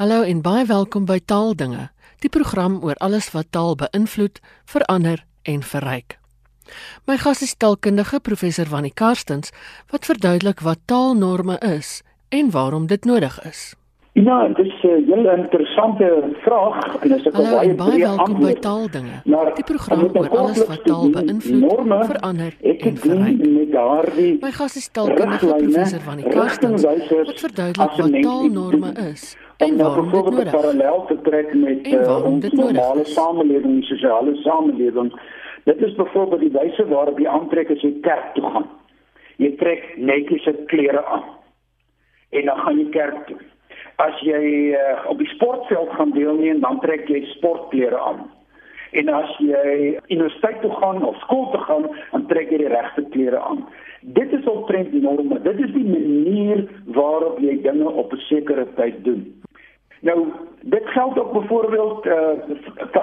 Hallo en baie welkom by Taaldinge, die program oor alles wat taal beïnvloed, verander en verryk. My gas is taalkundige professor Wannie Karstens wat verduidelik wat taalnorme is en waarom dit nodig is. Ja, dit is 'n uh, hele interessante vraag en dis 'n baie baie antwoord. Taaldinge, Maar die program nou oor alles wat taal beïnvloed, norme verander en verryk. met daardie My gas is taalkundige professor Wannie Karstens rigtingwysers wat verduidelik 'n wat taalnorme is en nou waarom dit byvoorbeeld 'n nodig is. parallel te trek met uh, ons dit nodig normale is. samelewing, die sosiale samelewing. Dit is byvoorbeeld die wyse waarop jy aantrek as jy kerk toe gaan. Jy trek netjies se klere aan. En dan gaan jy kerk toe. As jy uh, op die sportveld gaan deelneem, dan trek jy sportklere aan. En as jy universiteit toe gaan of skool toe gaan, dan trek jy die regte klere aan. Dit is omtrent die norme. Dit is die manier waarop jy dinge op 'n sekere tyd doen. Nou, dit geld ook byvoorbeeld uh,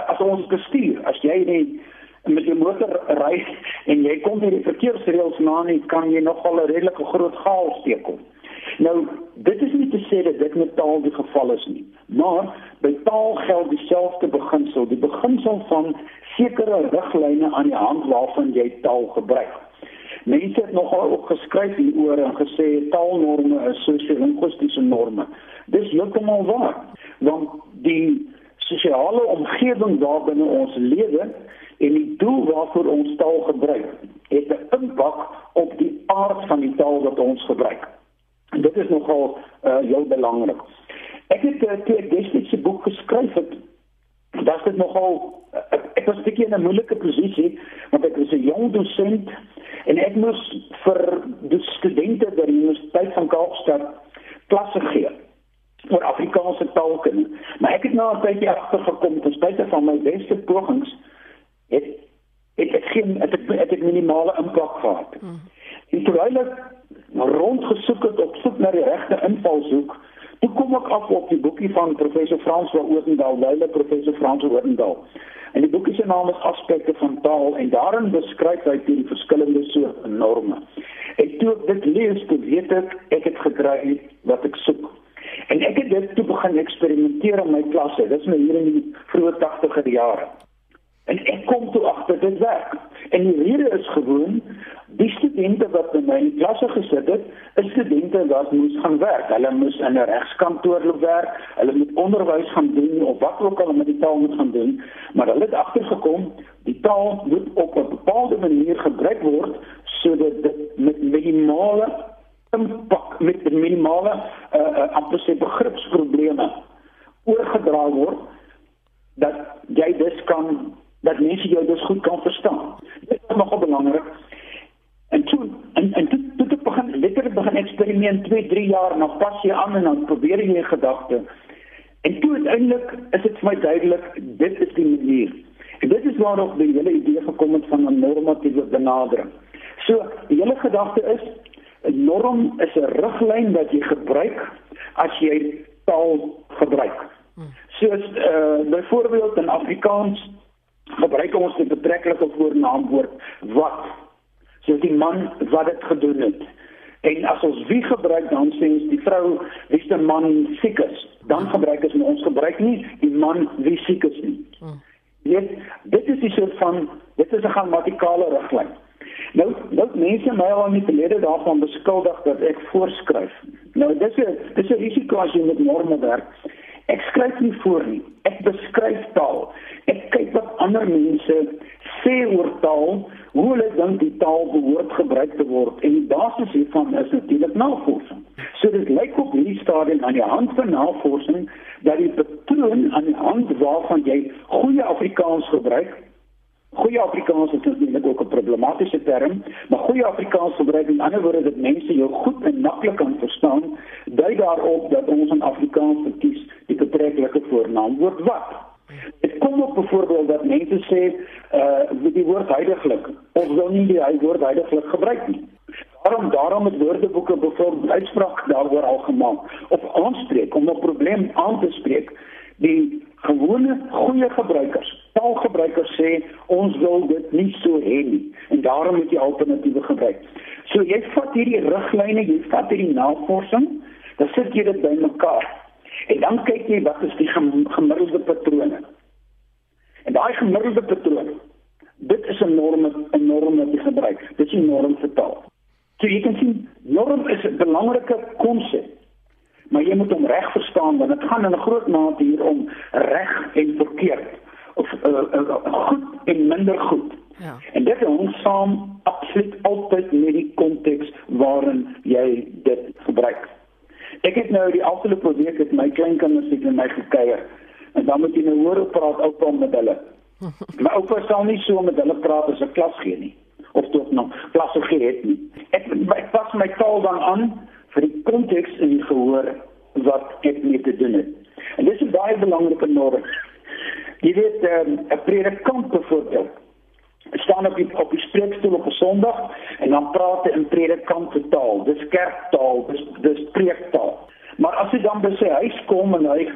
as ons bestuur, as jy nie met jou motor ry en jy kom nie die verkeersreëls na nie, kan jy nogal 'n redelike groot chaos teekom. Nou, dit is nie te sê dat dit met taal die geval is nie, maar by taal geld dieselfde beginsel, die beginsel van sekere riglyne aan die hand waarvan jy taal gebruik. Mense het nogal ook geskryf hieroor en gesê taalnorme is sosio-linguistiese norme. Dis heeltemal waar, want die sosiale omgewing waarbinne ons lewe en die doel waarvoor ons taal gebruik, het 'n impak op die aard van die taal wat ons gebruik. En dit is nogal uh, heel belangrik. Ek het uh, destyds 'n boek geskryf het, was dit nogal ek, ek was bietjie in 'n moeilike posisie want ek was 'n jong dosent en ek moes vir die studente by die Universiteit van Kaapstad klasse gee oor Afrikaanse taalkunde. Maar ek het nou 'n tydjie agtergekom ten spyte van my beste pogings het het ek geen het ek, het ek minimale impak gehad. Hmm. En terwyl ek rondgesoek het op soek na die regte invalshoek, toe kom ek af op die boekie van professor Frans van Oudendal, wyle professor Frans van Oudendal. En die boekie se naam is Aspekte van taal en daarin beskryf hy die verskillende soorte norme. En toe ek dit lees, toe weet ek ek het gekry wat ek soek. En ek het dit toe begin eksperimenteer in my klasse. Dis nou hier in die vroeë 80er jare. En ek kom toe agter dit werk. En die rede is gewoon die studente wat in my klasse gesit het, is studente wat moes gaan werk. Hulle moes in 'n regskantoor loop werk, hulle moet onderwys gaan doen of wat ook al met die taal moet gaan doen, maar hulle het agtergekom die taal moet op 'n bepaalde manier gebruik word sodat dit met minimale impak met minimale uh, uh, amper sê begripsprobleme oorgedra word dat jy dus kan dat mense jou dus goed kan verstaan. Dit is nogal belangrik. En toe en en toe toe ek begin letterlik begin eksperimenteer 2, 3 jaar na pas jy aan en dan probeer jy 'n gedagte. En toe uiteindelik is dit vir my duidelik dit is die manier. En dit is waarop die hele idee gekom het van 'n normatiewe benadering. So, die hele gedagte is 'n norm is 'n riglyn wat jy gebruik as jy taal gebruik. Soos uh byvoorbeeld in Afrikaans gebruik ons die betrekkelike voornaamwoord wat. So die man wat dit gedoen het. En as ons wie gebruik dan sê ons die vrou wie se man siek is, dan gebruik ons ons gebruik nie die man wie siek is nie. Dit dit is die soort van dit is 'n grammatikale riglyn. Nou nou mense my al in die verlede daarvan beskuldig dat ek voorskryf. Nou dis 'n dis 'n risiko as jy met norme werk. Ek skryf nie voor nie. Ek beskryf taal. Ander mense sê oor taal, hoe hulle dink die taal behoort gebruik te word en die basis hiervan is natuurlik navorsing. So dit lyk op hierdie stadium aan die hand van navorsing dat die patroon aan die hand waarvan jy goeie Afrikaans gebruik Goeie Afrikaans is natuurlik ook 'n problematiese term, maar goeie Afrikaans gebruik in ander woorde dat mense jou goed en maklik kan verstaan, dui daarop dat ons in Afrikaans verkies die betrekkelike voornaamwoord wat. Dit kom op byvoorbeeld dat mense sê uh die woord heiliglik of wil nie die woord heiliglik gebruik nie. Daarom daarom het woordeboeke byvoorbeeld uitspraak daaroor al gemaak of aanspreek om 'n probleem aan te spreek die gewone goeie gebruikers, taalgebruikers sê ons wil dit nie so hê nie en daarom moet jy alternatiewe gebruik. So jy vat hierdie riglyne, jy vat hierdie navorsing, dan sit jy dit bymekaar. En dan kyk jy wat is die gemiddelde patrone. En daai gemiddelde patroon, dit is 'n norm, 'n norm wat jy gebruik. Dit is 'n norm vir taal. So jy kan sien, norm is 'n belangrike konsep. Maar jy moet hom reg verstaan want dit gaan in 'n groot mate hier om reg en verkeerd of uh, uh, goed en minder goed. Ja. En dit hang saam absoluut altyd met die konteks waarin jy dit gebruik. Ek het nou die afgelope week met my kleinkinders hier in my gekuier. En dan moet jy nou hoor hoe praat oupa met hulle. Maar oupa sal nie so met hulle praat as 'n klas gee nie. Of tot nog klasse gee het nie. Ek ek pas my taal dan aan vir die konteks en die gehoor wat ek mee te doen het. En dis 'n baie belangrike norm. Jy weet ehm, 'n um, predikant byvoorbeeld staan op die op die spreekstoel op 'n Sondag en dan praat hy in predikante taal. Dis kerktaal, dis dis preektaal. Maar as hy dan by sy huis kom en hy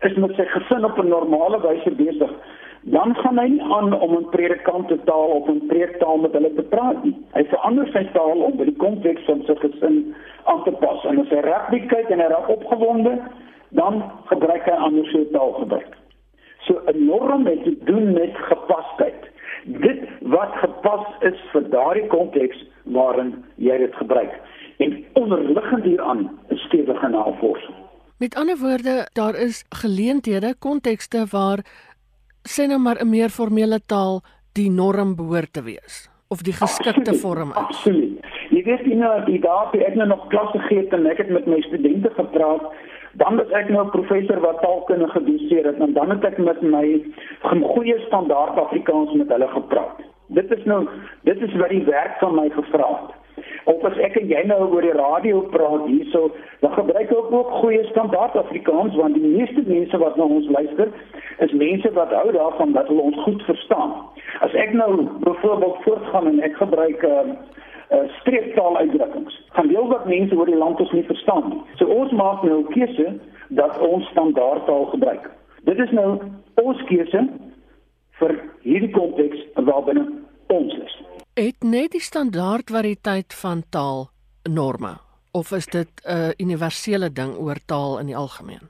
is met sy gesin op 'n normale wyse besig, dan gaan hy nie aan om 'n predikante taal of 'n preektaal met hulle te praat nie. Hy verander sy taal om by die konteks van sy gesin aan te pas. En as hy rugby kyk en hy raak opgewonde, dan gebruik hy ander soort taal gebruik. So 'n norm het te doen met gepasheid dit wat gepas is vir daardie konteks waarin jy dit gebruik en onderliggend hieraan is stewige navorsing. Met ander woorde, daar is geleenthede, kontekste waar sê nou maar 'n meer formele taal die norm behoort te wees of die geskikte vorm is. Absoluut. Jy weet nie nou die dae ek nou nog klasse gee en ek het met my studente gepraat dan het ek nou professor wat taalkunde gedoseer het en dan het ek met my goeie standaard Afrikaans met hulle gepraat. Dit is nou dit is wat die werk van my gevra het. Of as ek en jy nou oor die radio praat hierso, dan gebruik ek ook goeie standaard Afrikaans want die meeste mense wat na ons luister, is mense wat hou daarvan dat hulle ons goed verstaan. As ek nou byvoorbeeld voortgaan en ek gebruik 'n uh, uh, streektaal uitdrukkings. Gaan deel wat mense oor die land ons nie verstaan nie. So ons maak nou 'n keuse dat ons standaardtaal gebruik. Dit is nou ons keuse vir hierdie konteks waarbinne ons is. Het net die standaard variëteit van taal norme of is dit 'n uh, universele ding oor taal in die algemeen?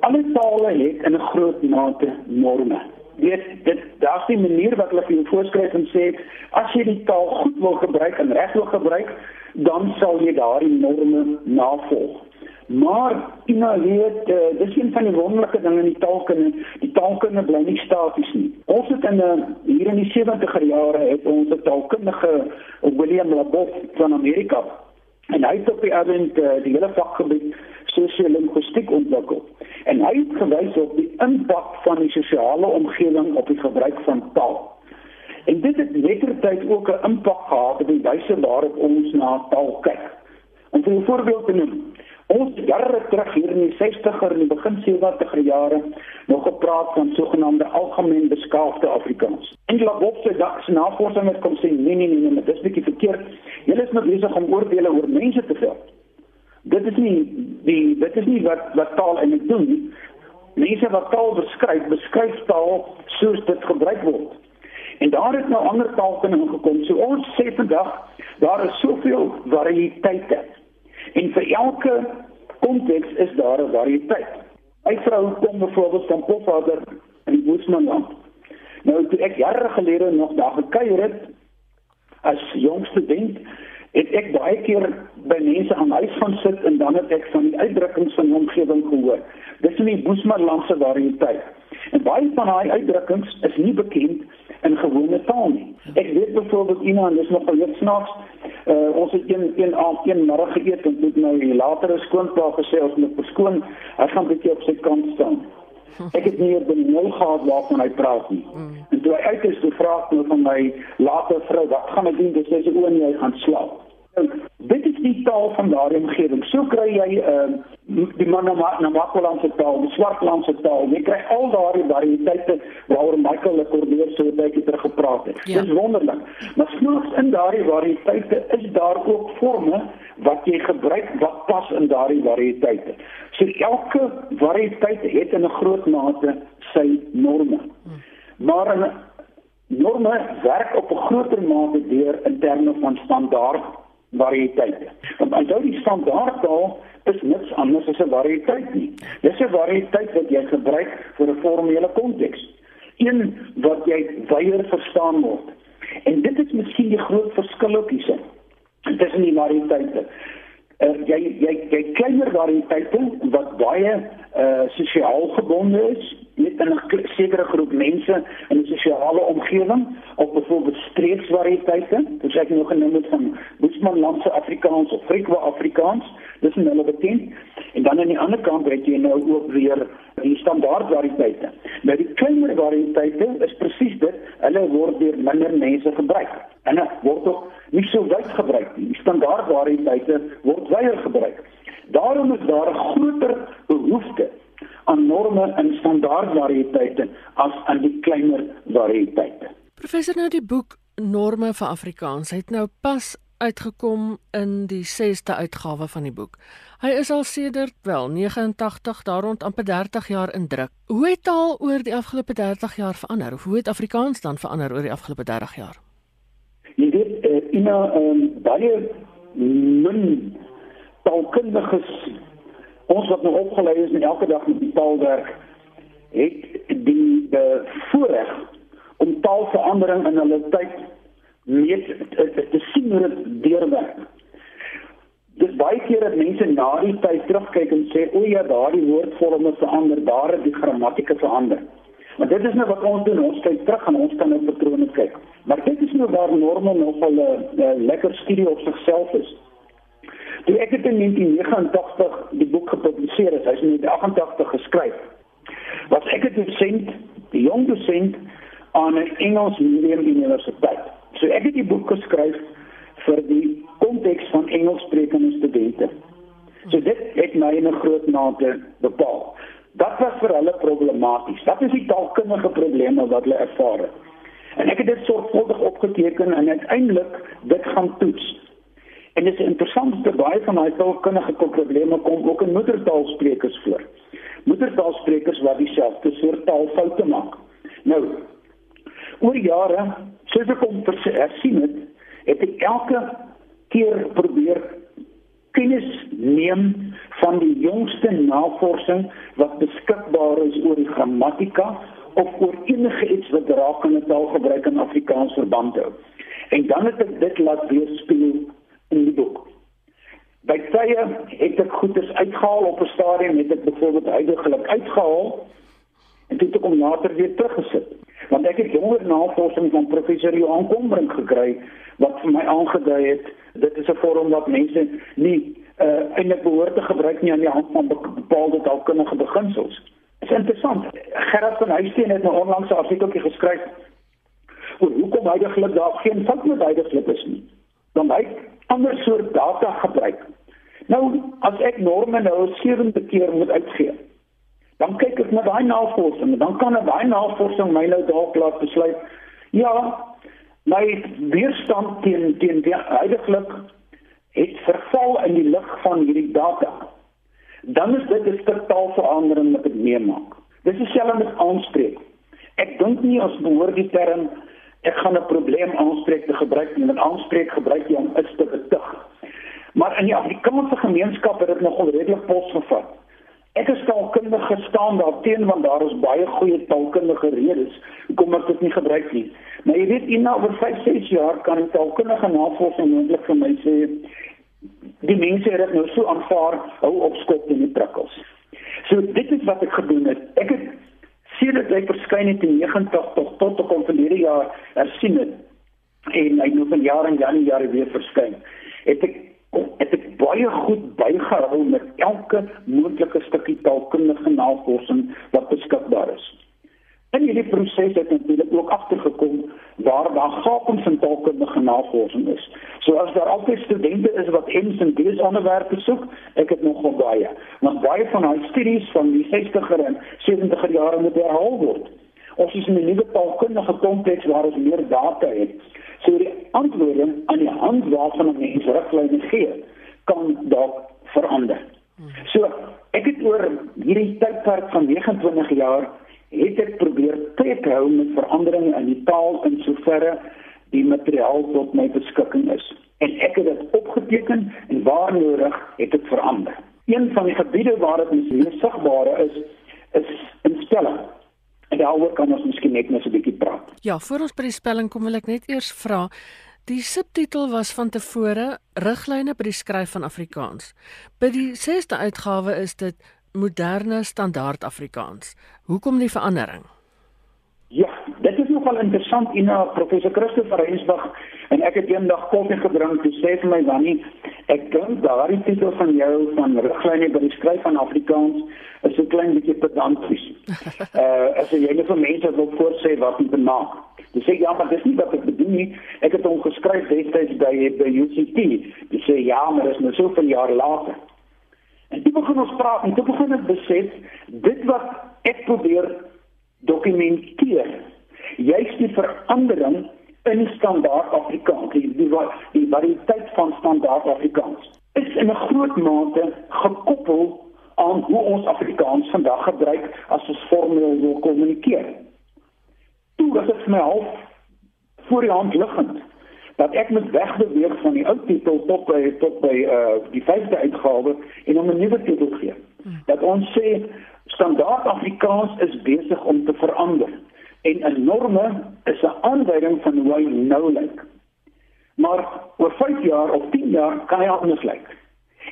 Alle tale het in 'n groot mate norme weet dit daar's 'n manier wat hulle vir jou voorskryf en sê as jy die taal goed wil gebruik en reg wil gebruik dan sal jy daardie norme navolg. Maar jy nou uh, dis een van die wonderlike dinge in die taalkunde. Die taalkunde bly nie staties nie. Ons het in uh, hier in die 70er jare het ons 'n taalkundige William Labov van Amerika. En hy het op die avond uh, die hele vakgebied sosiolinguistiek ontwikkel en hy het gewys op die impak van die sosiale omgewing op die gebruik van taal. En dit het lettertyd ook 'n impak gehad op die wyse waarop ons na taal kyk. Om 'n voorbeeld te noem, ons jare terug hier in die 60er en die begin 70er jare nog gepraat van sogenaamde algemeen beskaafde Afrikaans. En die labopse dag se navorsing het kom sê nee nee nee, nee dit is bietjie verkeerd. Julle is nou besig om oordeele oor mense te vel dit is nie die dit is nie wat wat taal eintlik doen nie. Mense wat taal beskryf, beskryf taal soos dit gebruik word. En daar het nou ander taalkunde ingekom. So ons sê vandag daar is soveel variëteite. En vir elke konteks is daar 'n variëteit. My vrou kom byvoorbeeld van Pofadder in Boesmanland. Nou toe ek jare gelede nog daar gekuier het as jong student het ek baie keer by mense aan huis gaan sit en dan het ek van die uitdrukkings van die omgewing gehoor. Dis in die Boesmanlandse variëteit. En baie van daai uitdrukkings is nie bekend in gewone taal nie. Ek weet byvoorbeeld iemand dis nog baie snaaks. Uh, ons het een een aand een middag geëet en dit nou die latere skoonpa gesê ons moet verskoon. Hy gaan bietjie op sy kant staan. Ek het nie die nul gehad waarvan hy praat nie. En toe hy uit is, toe vra nou van my later vrou, wat gaan ek doen? Dis sy sê o nee, hy gaan slaap. Nou, dit is die taal van daardie omgewing. So kry jy ehm uh, die Manamakolandse taal, die Swartlandse taal. Jy kry al daardie variëteite waaroor Michael Lekordeer so 'n bietjie ter gepraat het. Ja. Dis wonderlik. Maar snaaks in daardie variëteite is daar ook forme wat jy gebruik wat pas in daardie variëteite. So elke variëteit het in 'n groot mate sy norme. Maar 'n norme werk op 'n groter mate deur in terme van standaard variëteite. Want onthou die standaardtaal is niks anders as 'n variëteit nie. Dis 'n variëteit wat jy gebruik vir 'n formele konteks. Een wat jy weier verstaan word. En dit is miskien die groot verskil ook hierse. Tussen die variëteite. Uh, jy jy jy kleiner variëteite wat baie uh sosiaal gebonde is met 'n sekere groep mense in 'n sosiale omgewing of byvoorbeeld streeksvariëteite, soos ek nog genoem het van Boesmanlandse Afrikaans of Frikwa Afrikaans, dis nou hulle bekend. En dan aan die ander kant het jy nou ook weer die standaard variëteite. Nou die kleiner variëteite is presies dit, hulle word deur minder mense gebruik. En dit word ook nie so wyd gebruik nie. Die standaard variëteite word wyer gebruik. Daarom is daar 'n groter behoefte aan norme en standaard variëteite as aan die kleiner variëteite. Professor nou die boek Norme vir Afrikaans het nou pas uitgekom in die 6ste uitgawe van die boek. Hy is al sedert wel 89 daar rond amper 30 jaar in druk. Hoe het taal oor die afgelope 30 jaar verander? Hoe het Afrikaans dan verander oor die afgelope 30 jaar? Jy weet, uh, in 'n um, baie min taalkundiges ons wat nou opgelei is met elke dag met die taalwerk het die die voorreg om taalverandering in hulle tyd meet te, sien hoe dit deurwerk. Dis baie keer dat mense na die tyd terugkyk en sê o ja, daardie woordvorme verander, daar het die grammatieke verander. Maar dit is nou wat ons doen, ons kyk terug en ons kan nou patrone kyk. Maar dit is nou waar norme nog 'n lekker studie op sigself is. Toe ek het in 1989 die boek gepubliseer het, hy's in 1988 geskryf. Was ek 'n dosent, 'n jong dosent aan 'n Engels medium universiteit. So ek het die boek geskryf vir die konteks van Engelssprekende studente. So dit het my in 'n groot mate bepaal. Dat was vir hulle problematies. Dat is die taalkundige probleme wat hulle ervaar het. En ek het dit sorgvuldig opgeteken en uiteindelik dit gaan toets. En dit is interessant dat baie van daai taalkundige probleme kom ook in moedertaalsprekers voor. Moedertaalsprekers wat dieselfde soort taalfoute maak. Nou, oor jare, soos ek kom hersien het, het ek elke keer probeer kennis neem van die jongste navorsing wat beskikbaar is oor die grammatika of oor enige iets wat raak aan taalgebruik in Afrikaans verband hou. En dan het ek dit laat weerspieël in die boek. By tye het ek goeders uitgehaal op 'n stadium het ek byvoorbeeld heidaglik uitgehaal en dit het om later weer teruggesit. Want ek het jonger navorsing van professor Johan Kombrink gekry wat vir my aangedui het dit is 'n vorm wat mense nie uh, eintlik behoort te gebruik nie aan die hand van bepaalde taalkundige beginsels. Dit is interessant. Gerard van Huisteen het 'n nou onlangse artikeltjie geskryf oor hoekom heidaglik daar geen fout met heidaglik is nie. Dan hy ander soort data gebruik. Nou as ek norme nou 'n sewende keer moet uitgee, dan kyk ek na daai navorsing, dan kan 'n daai navorsing my nou dalk laat besluit, ja, my weerstand teen teen die huidigelik het verval in die lig van hierdie data. Dan is dit 'n stuk taalverandering wat ek meemaak. Dis dieselfde met aanspreek. Ek dink nie ons behoort die term ek gaan 'n probleem aanspreek te gebruik nie, want aanspreek gebruik jy om iets te betug. Maar in die Afrikaanse gemeenskap het dit nogal redelik posgevat. Ek is taalkundige staan daar teen want daar is baie goeie taalkundige redes hoekom ek dit nie gebruik nie. Maar jy weet in oor 5, 6 jaar kan die taalkundige navorsing moontlik vir my sê die mense het dit nou so aanvaar hou op skop in die prikkels. So dit is wat ek gedoen het. Ek het sedert hy verskyn het in 90 tot tot op verlede jaar hersien het en hy nou van jaar en Januarie weer verskyn. Het ek het ek baie goed bygehou met elke moontlike stukkie taalkundige navorsing wat beskikbaar is. In hierdie proses het natuurlik ook agtergekom waar daar gapings in taalkundige navorsing is. So as daar altyd studente is wat M's en D's onderwerpe soek, ek het nogal baie. Want baie van hulle studies van die 60er en 70er jare moet herhaal word. Ons is in 'n nuwe taalkundige konteks waar ons meer data het. So die antwoorde aan die hand waarvan 'n mens riglyne gee, kan dalk verander. So ek het oor hierdie tydperk van 29 jaar het ek probeer tred hou met veranderinge in die taal in soverre die materiaal tot my beskikking is. En ek het dit opgeteken en waar nodig het dit verander. een van die gebiede waar dit mees sigbaar is, is in spelling. En daaroor kan ons miskien net net 'n bietjie praat. Ja, voor ons by die spelling kom wil ek net eers vra Die subtitel was van tevore Riglyne by die skryf van Afrikaans. By die 6de uitgawe is dit Moderne Standaard Afrikaans. Hoekom die verandering? Ja, dit is nogal interessant in uh, professor Christopher Rensburg en ek het eendag koffie gedrink toe sê vir my Wannie, ek dink daardie titel van jou van riglyne by die skryf van Afrikaans is 'n klein bietjie pedanties. uh as jy net vir mense wil voorsê wat jy bemaak. Dis sê ja, maar dis nie wat ek bedoel nie. Ek het hom geskryf destyds by by UCT. Dis sê ja, maar dis nou soveel jaar later. En toe begin ons praat en toe begin ek besef dit wat ek probeer dokumenteer juist die verandering in standaard Afrikaans die die, die variëteit van standaard Afrikaans is in 'n groot mate gekoppel aan hoe ons Afrikaans vandag gebruik as ons formeel wil kommunikeer. Toe was dit my half voor die hand liggend dat ek moet wegbeweeg van die ou titel tot by tot by uh die vyfde uitgawe en om 'n nuwe titel gee. Dat ons sê standaard Afrikaans is besig om te verander en 'n norme is aanduiding van hoe hy nou lyk. Maar oor 5 jaar of 10 jaar kan hy anders lyk.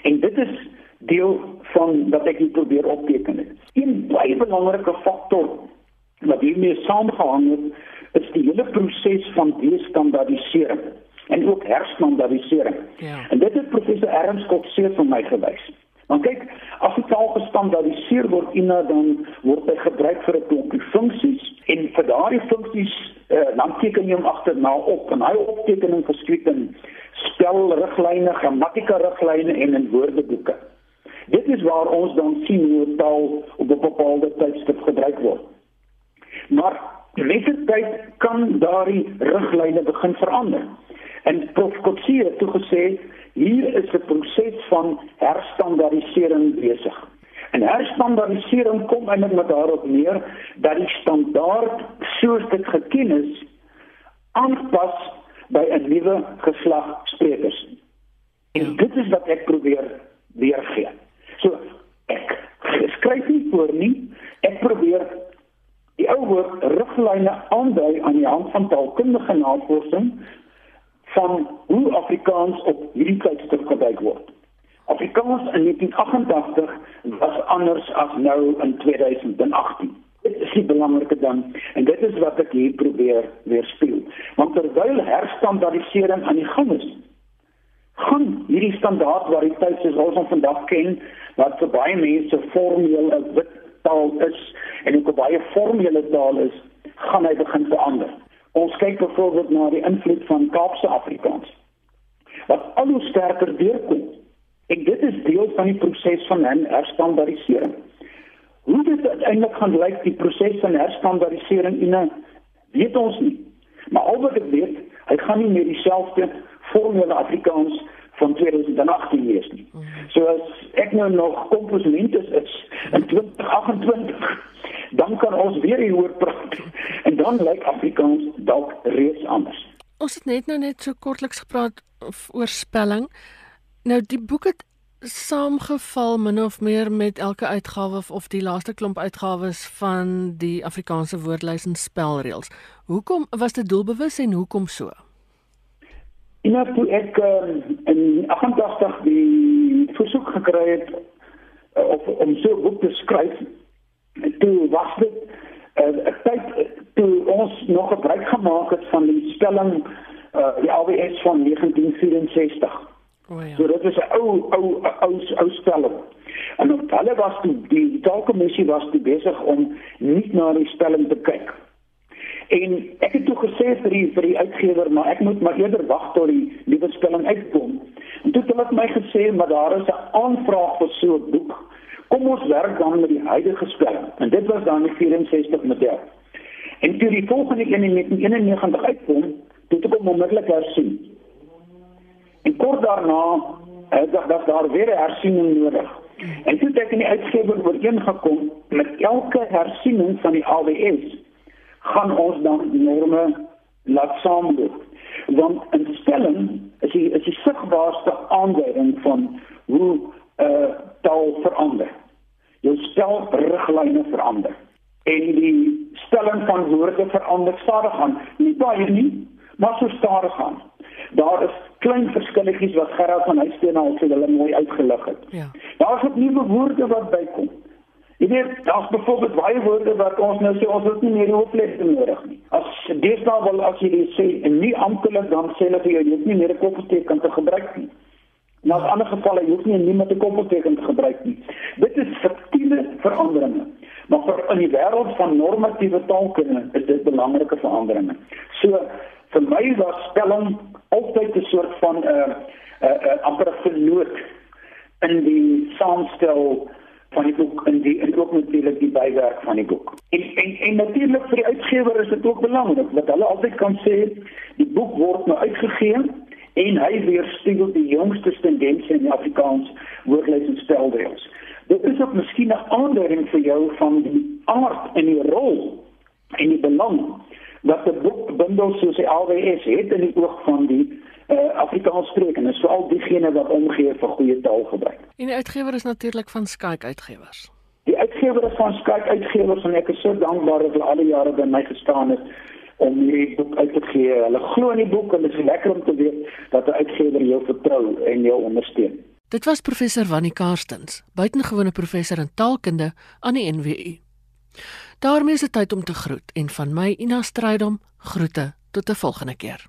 En dit is deel van wat ek hier probeer opteken het. Een baie belangrike faktor wat hiermee saamgehang het, is die hele proses van destandardisering en ook herstandardisering. Ja. En dit het professor Ernst Kok seer vir my gewys. Want kyk, as die taal gestandaardiseer word, ina dan word hy gebruik vir 'n klompie funksies en vir daardie funksies uh, dan teken jy hom agterna op en hy optekening geskryf in spelriglyne, grammatika riglyne en in woordeboeke. Dit is waar ons dan sien hoe taal op 'n bepaalde tydstip gebruik word. Maar met die tyd kan daardie riglyne begin verander. En Prof Kotse het toegesê hier is 'n proses van herstandardisering besig. En herstandardisering kom eintlik met daarop neer dat die standaard soos dit geken is aanpas by 'n nuwe geslag sprekers. En ja. dit is wat ek probeer weergee. So ek skryf nie voor nie. Ek probeer die ou woord riglyne aandui aan die hand van taalkundige navorsing van hoe Afrikaans op hierdie tydstip gebruik word. Afrikaans in 1988 was anders as nou in 2018. Dit is die belangrike ding en dit is wat ek hier probeer weerspieël. Want terwyl herstandardisering aan die gang is, gaan hierdie standaard variëteit soos ons hom vandag ken, wat vir baie mense formeel 'n wit taal is en ook 'n baie formele taal is, gaan hy begin verander. Ons kyk byvoorbeeld na die invloed van Kaapse Afrikaans wat al hoe sterker deurkom. En dit is deel van die proses van herstandardisering. Hoe dit uiteindelik gaan lyk die proses van herstandardisering in 'n weet ons nie. Maar al wat ek weet, hy gaan nie meer dieselfde formele Afrikaans van 2018 wees nie. So as ek nou nog komposment is, is in 2028 dan kan ons weer hieroor praat en dan lyk Afrikaans dalk reeds anders. Ons het net nou net so kortliks gepraat oor spelling. Nou die boek het saamgeval min of meer met elke uitgawe of die laaste klomp uitgawes van die Afrikaanse woordlys en spelreëls. Hoekom was dit doelbewus en hoekom so? En nou toe ek uh, in 88 die versoek gekry het uh, of om so 'n boek te skryf, toe was dit 'n uh, tyd toe ons nog gebruik gemaak het van die spelling uh, die AWS van 1964. Oh ja. So dit is 'n ou ou ou ou spelling. En hulle was toe die taalkommissie was toe besig om nie na die spelling te kyk. En ek het toe gesê vir die vir die uitgewer, maar ek moet maar eerder wag tot die nuwe spelling uitkom. En toe het hulle my gesê, maar daar is 'n aanvraag vir so 'n boek kom ons werk dan met die huidige spelling. En dit was dan die 64 model. En toe die volgende een in 1991 uitkom, toe het ek hom onmiddellik hersien. En kort daarna het ek dat daar weer 'n hersiening nodig. En toe het ek in die uitgewer ooreengekom met elke hersiening van die AWS gaan ons dan norme laat saamloop. Want 'n stelling is die is die sigbaarste aanduiding van hoe uh taal verander. Jou spelriglyne verander en die stelling van woorde verander stadig aan. Nie baie nie, maar so stadig aan. Daar is klein verskilletjies wat Gerard van Huisteen al sê hulle mooi uitgelig het. Ja. Daar's ook nuwe woorde wat bykom. Jy weet, daar's byvoorbeeld baie woorde wat ons nou sê ons het nie meer hoofletter nodig nie. As deesdae wil as jy dit sê en nie amptelik dan sê hulle vir jou jy het nie meer 'n koppelteken te gebruik nie. Nou in ander gevalle jy hoef nie niemand 'n koppelteken te gebruik nie. Dit is subtiele veranderinge. Maar vir in die wêreld van normatiewe taalkunde is dit belangrike veranderinge. So vir my was spelling altyd 'n soort van 'n uh, 'n uh, uh, amper 'n vernoot in die saamstel van die boek in die en ook natuurlik die bywerk van die boek. En en, en natuurlik vir die uitgewer is dit ook belangrik dat hulle altyd kan sê die boek word nou uitgegee en hy weerspieël die jongste tendense in Afrikaans woordelike en spelreëls. Dit is ook miskien 'n aanduiding vir jou van die aard en die rol en die belang wat 'n boek bundel soos die AWS het in die oog van die uh, Afrikaans sprekende, veral diegene wat omgee vir goeie taalgebruik. En die uitgewer is natuurlik van Skyk Uitgewers. Die uitgewer is van Skyk Uitgewers en ek is so dankbaar dat hulle al die jare by my gestaan het om hierdie boek uit te gee. Hulle glo in die boek en dit is lekker om te weet dat 'n uitgewer jou vertrou en jou ondersteun. Dit was professor Wannie Karstens, buitengewone professor in taalkunde aan die NWU. daarmee is dit tyd om te groet en van my Ina Strydom groete tot 'n volgende keer.